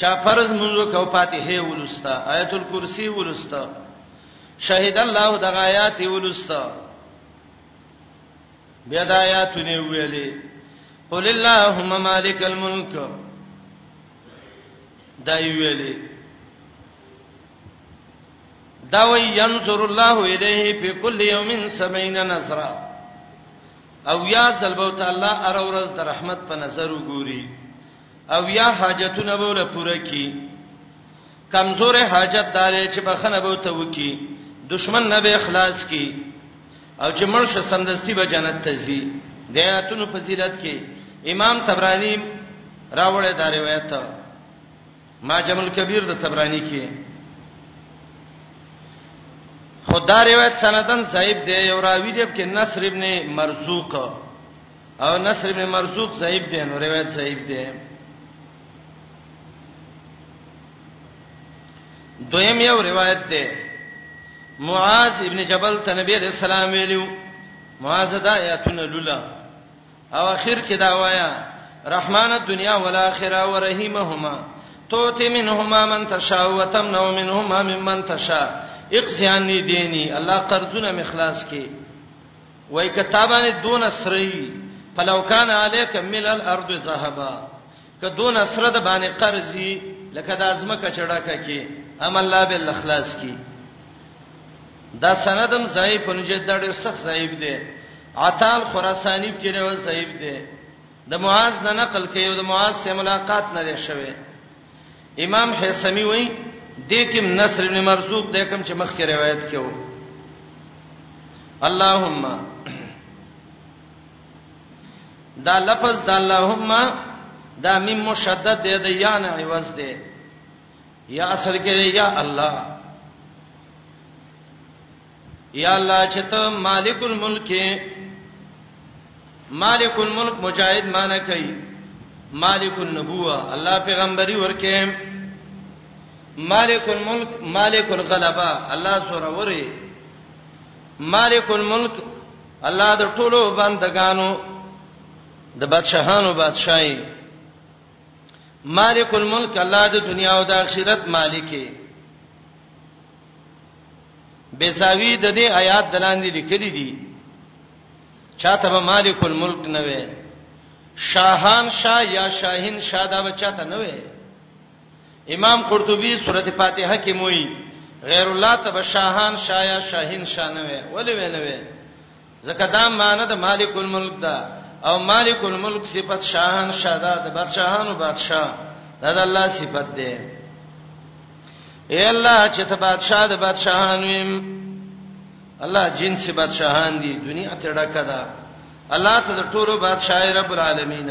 [SPEAKER 1] چا فرض منځو کو فاتحه ولستا آیت الکرسی ولستا شهید الله د آیات ولستا بیا د آیاتونه ویلې قل اللهم مالک الملک دا ویلې دا وی ينصر الله الیه فی کل یوم 70 نصرا او یا سلبو تعالی ار ورځ د رحمت په نظر وګوري او یا حاجتونه به ول پوره کی کمزور حاجت دار چې بخنه به ته وکی دشمن نه به اخلاص کی او چې مرشه سمدستی به جنت ته ځي د آیاتونو فضیلت کې امام تبرانی راوړی دا روایت ما جمل کبیر د تبرانی کې خدای روایت سندن صاحب دی یو راوی دی کې نصر ابن مرزوق او نصر ابن مرزوق ضعیف دی نو روایت ضعیف دی دویم یو روایت دی معاذ ابن جبل ته نبی علیہ السلام ویلو معاذ دا آیاتونه لولا او اخر کې دا وایا رحمان الدنیا والآخرة ورحیمهما توتی منهما من تشاء وتمنع منهما ممن تشاء اقضی عنی دینی الله قرضونه مخلاص کی وای کتابانه دون سری فلوکان علیک مل الارض ذهبا که دون سره د باندې قرضی لکه د ازمه کچړکه کې ام الله بل اخلاص کی دا سندم ضعیف نجد دا ډیر سخت ضعیف دی عطال خراسانی کې له ضعیف دی د معاذ نه نقل کوي او د معاذ سره ملاقات نه لري شوی امام حسمی وای د کوم نصر ابن مرزوق د کوم چې مخکې روایت کېو اللهم دا لفظ د اللهم دا میم مشدد دی د یا نه عوض دی یا اصل کې یا الله یا الله چې ته مالک الملک مالک الملک مجاهد معنی کوي مالک النبوه الله پیغمبري ورکه مالک الملک مالک الغلبه الله سره وره مالک الملک الله د ټولو بندگانو د بادشاهانو بادشاہي مالک الملک الله د دنیا او د آخرت مالک دی بیزاوی د دې آیات دلاندې لیکلي دي چاته به مالک الملک نه وي شاهان شاه یا شاهین شاه دا بچاته نه وي امام قرطبي سورته فاتحه کې موي غیر الله تبشاهان شاه یا شاهین شاه نه وي ولې وی نه وي ځکه دا معنی د مالک الملک ده او مالک الملک صفت شاهان شاده د بادشاهانو بادشاه دا د الله صفت ده اے الله چې ته بادشاه د بادشاهانو يم الله جنس بادشاهان دي دنیا ته ډکه ده الله ته د ټولو بادشاہي رب العالمین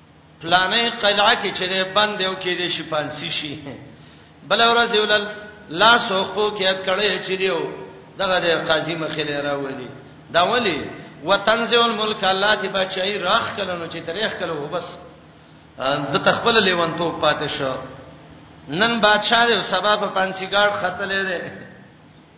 [SPEAKER 1] پلانې قلعه کې چې بند یو کې دې شي پانسی شي بل ورځ یو لا سوخو کې کړه چې دیو دغه د قاضي مخې لري راوړي دا ولی وتنزع الملک الله تی بچای راخ کله نو چې تاریخ کله و بس د تخپل لیوانتو پاتې شو نن بادشاہ دی سبا په پانسیګاړ خطلې دی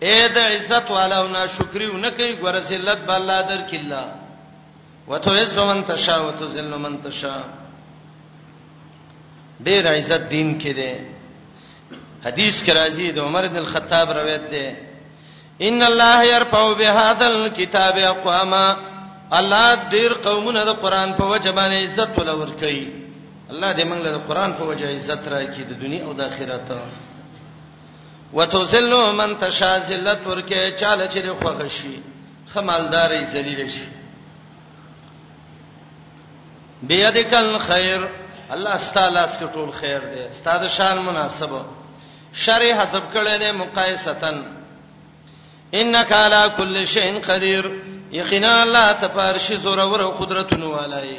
[SPEAKER 1] اې د عزت والا او ناشکری نه کوي ګور ذلت به الله درکې الله وتعز من تشاء وتذل من تشاء ډېر عزت دین کې دی حدیث کې راځي د عمر بن الخطاب روایت دی ان الله يرفع بهذا الكتاب اقواما الله ډېر قومونه د قران په وجه باندې عزت ولور کوي الله دې موږ له قران په وجه عزت راکړي د دنیا او د آخرت وتذل من تشا ذلت ورکه چاله چې خوښ شي خمالداري ذلیل شي بيدک الخير الله تعالی اس کې ټول خیر دی ستاد شان مناسب شر حسب کړي نه مقایستن انک علی کل شیء قدیر یقینا الله تبارک شی زور او قدرتونو والای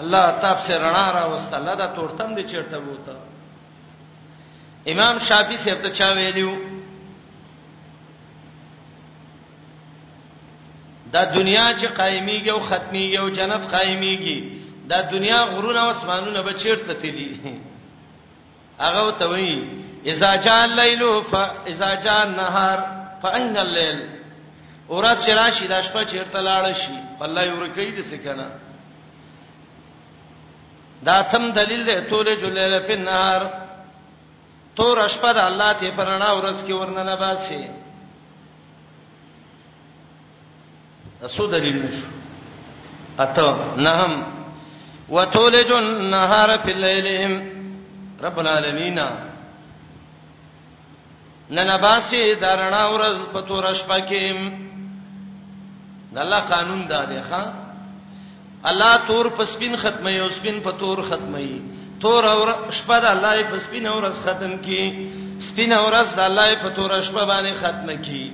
[SPEAKER 1] الله تاب سے رڼا راوست الله دا تورتم دې چیرته ووته امام شافعي صاحب ته چا ویلو دا دنیا چې قائميږي او ختميږي او جنت قائميږي دا دنیا غرونه او اسمانونه به چیرته تللی هغه ته وی اذا جاء الليل فاذا جاء النهار فاين الليل اورات شراشی د شپه چیرته لاړ شي الله یو رکی دې سکنه دا تم دلیل دی تولې جلیل په نهار تور شپه د الله ته پرانا ورځ کې ورننه باسي سو دلیل نشو اته نهم وتولج النهار في الليل رب العالمین ننباسي درنا ورځ په تور شپه کې د الله قانون دا دی ښا الله تور په سپین ختمه یو سپین په تور ختمه یي تور اور شپه د الله په سپین اورز ختم کی سپین اورز د الله په تور شپه باندې ختم کی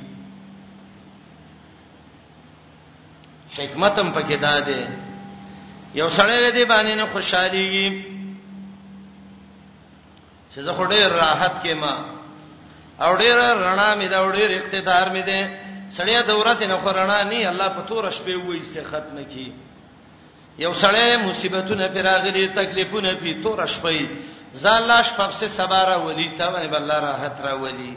[SPEAKER 1] حکمت هم پکې دا دی یو سړی دې باندې نه خوشاليږي چې زه خو ډېر راحت کې ما او ډېر رڼا مې دا او ډېر اقتدار مې ده سړی د ورځې نه خو رڼا نه الله په تور شپې وې سه ختم کی یو سړی مصیبتونه پر راغلي تکلیفونه پی تور شپې ځان لاش په څه سبا را ولي ته باندې بل راحت را ولي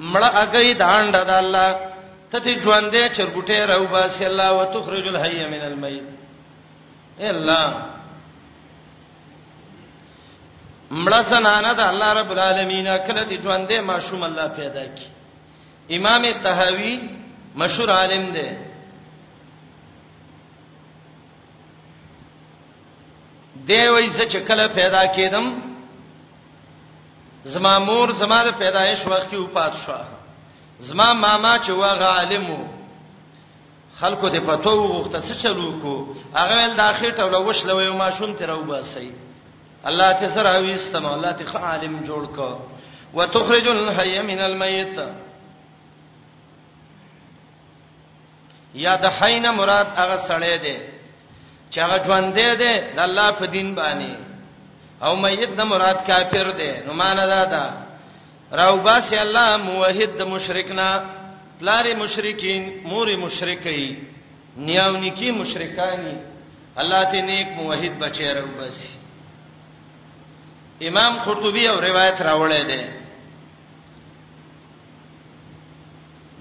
[SPEAKER 1] مړه اګی دانډه د الله ته ته ژوندې چرګټه راو باس الله وتخرج الحي من الميت الا مړه زنانه د الله رب العالمین کله ته ژوندې ماشوم الله پیدا کی امام طحاوی مشهور عالم دی دی وایي چې کله پیدا کېدم زما مور زما د پیدایش وخت کې وفات شو زما ماما چې واغه عالم وو خلکو ته پتو وغوښته څه چلو کو هغه ول د اخر ته له وښله وې ما شوم تر او باسي الله ته سره وېستم الله ته خ عالم جوړ کو وتخرج الحي من الميت یا د حین مراد هغه سړی دی چې هغه ژوند دی د الله په دین باندې او میت نه مراد کافر دی نو معنا دا ده راوباسي الله موحد د مشرکنا پلار مشرکین مور مشرکی نیاو نکی مشرکانی الله ته نیک موحد بچی راوباسي امام قرطبي او روایت راوړی دی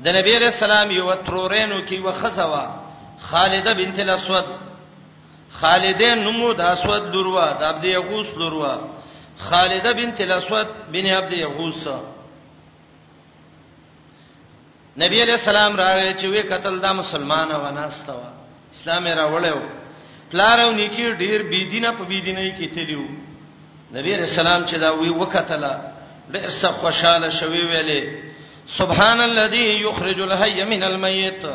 [SPEAKER 1] د نبی علیہ السلام یو ترورینو کې و خزوا خالده بنت الاسود خالده نومو د اسود لوروا د عبد یغوس لوروا خالده بنت الاسود بن عبد یغوس نبی علیہ السلام راغی چې وی قتل دا مسلمانه وناسته و اسلام راوړیو پلار او نیکی ډیر بی دینه په بی دینه کې تلیو نبی رسول الله چې دا وی وکټله ډیر څه خوشاله شوی ویلې سبحان الذي يخرج الحي من الميت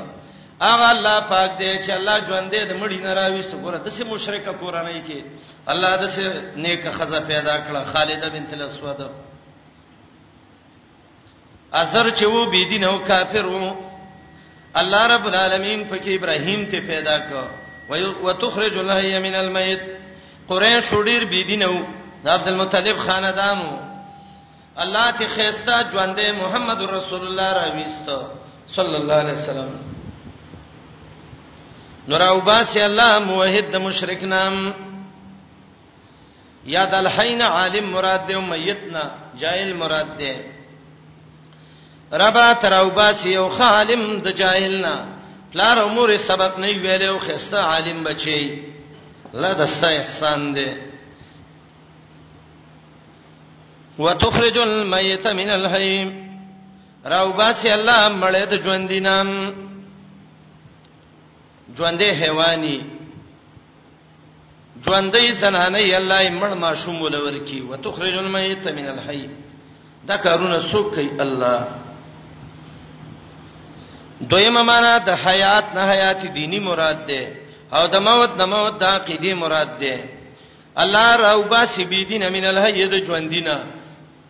[SPEAKER 1] اغه الله پاک دې چې الله ژوندې د مړی نه راوي سګوره د سه مشرکه کورنۍ کې الله د سه نیکه خزه پیدا کړه خالده بنت الاسود اثر چې وو بی دین او کافر وو الله رب العالمین پکې ابراهیم ته پیدا کړ وتخرج الحي من الميت قریش ډیر بی دین وو د عبد المطلب خاندانو الله ته خيستا ژوندې محمد رسول الله را ویستو صلی الله علیه وسلم نور او باسی الله موحد د مشرک نام یا د الحین عالم مراد دی او میتنا جاهل مراد دی ربا تراوبا سی او عالم د جاهل نه پلار امور سبق نه ویل او خسته عالم بچي لا دستا احسان دی وتخرج المیت من الحی راوبا سی الله مړې د ژوندینام ژوندې حیواني ژوندې زنانه یې الله یې مړ ماشوم ولور کی وتخرج المیت من الحی دا کارونه څوک کوي الله دویمه معنا د حیات نه حیات دینی مراد ده او د موت نه موت د عقیدی مراد ده الله راوباسي بی دین من الحی د ژوندینا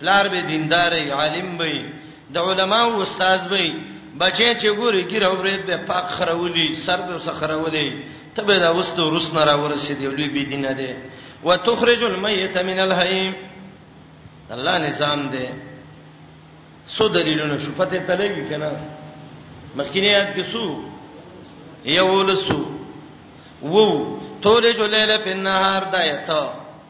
[SPEAKER 1] پلار به دیندار وي عالم به وي د علما او استاد به وي بچی چې ګوري ګیره ورید به پاک خرولي سر به وسخرولي ته به دا وسته ورس نه راورسې دی لوی بي دینه دی وتخرج المیت من الحی الله نظام دی سو دلیلونه شو پته تلګی کنه مخکینه یاد کې سو یو لسو وو تولج الليل في النهار دایته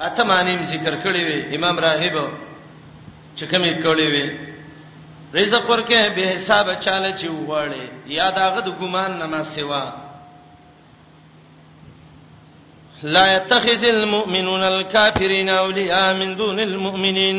[SPEAKER 1] اته معنی ذکر کړی وی امام راهب چې کومې کړی وی رزق ورکه به حساب چاله چې وغواړي یا داغه د ګمان نه ما سیوا لا يتخذ المؤمنون الكافرين اولياء من دون المؤمنين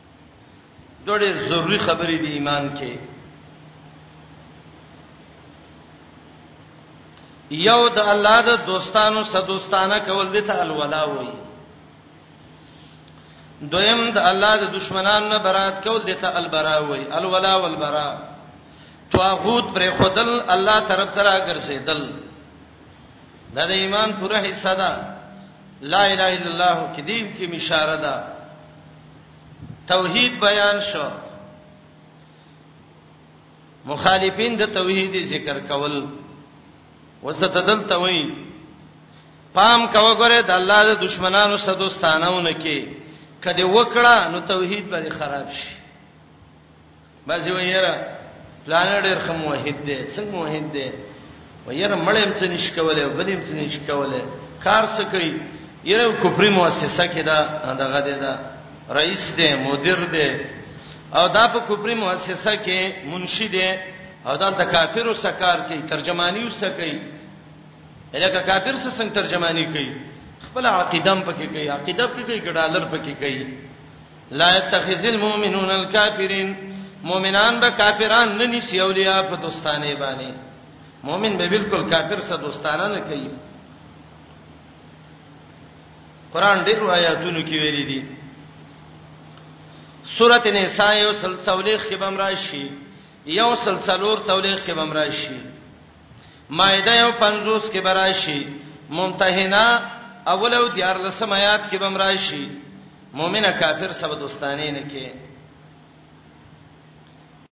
[SPEAKER 1] ډېر ضروری خبرې دی ایمان کې یو د الله د دوستانو سره دوستانه کول دي ته الولا وایي دویم د الله د دشمنانو نه برات کول دي ته البرا وایي الولا والبرا توغوت پر خدل الله طرف ترا ګرځیدل دا د ایمان پوره حصہ ده لا اله الا الله کې دې کې مشاره ده توحید بیان شو مخالفین د توحید ذکر کول وستدل توي پام کوه ګره د الله د دشمنانو سره دوستانهونه کې کدی وکړه نو توحید به خراب شي بعضی ویره پلان ډیر خم موحد دی څنګه موحد دی ویره مړیم څه نش کوله بلیم څه نش کوله کار څه کوي یره کوپری مؤسسه کې دا دغه دی دا رئیس دی مدیر دی او دا په کوپری مؤسسه کې منشي دی او دا د کافرو سکار کوي ترجمانی وسه کوي الکه کافر څه څنګه ترجمانی کوي خپل عقیدم پکې کوي عقیده پکې کوي ګډالر پکې کوي لا يتخذ المؤمنون الكافرين مؤمنان به کافران نه نسی اولیاء په دوستانه باندې مؤمن به بالکل کافر سره دوستانه نه کوي قران ډېر آیاتونو کې ویلي دي سورته نساء یو سلسله کې بم راشي یو سلسله ور څولې کې بم راشي مائده یو 50 کې براشي ممتحنه اول او دیار لسم آیات کې بم راشي مؤمنه کافر سبا دوستانه نه کې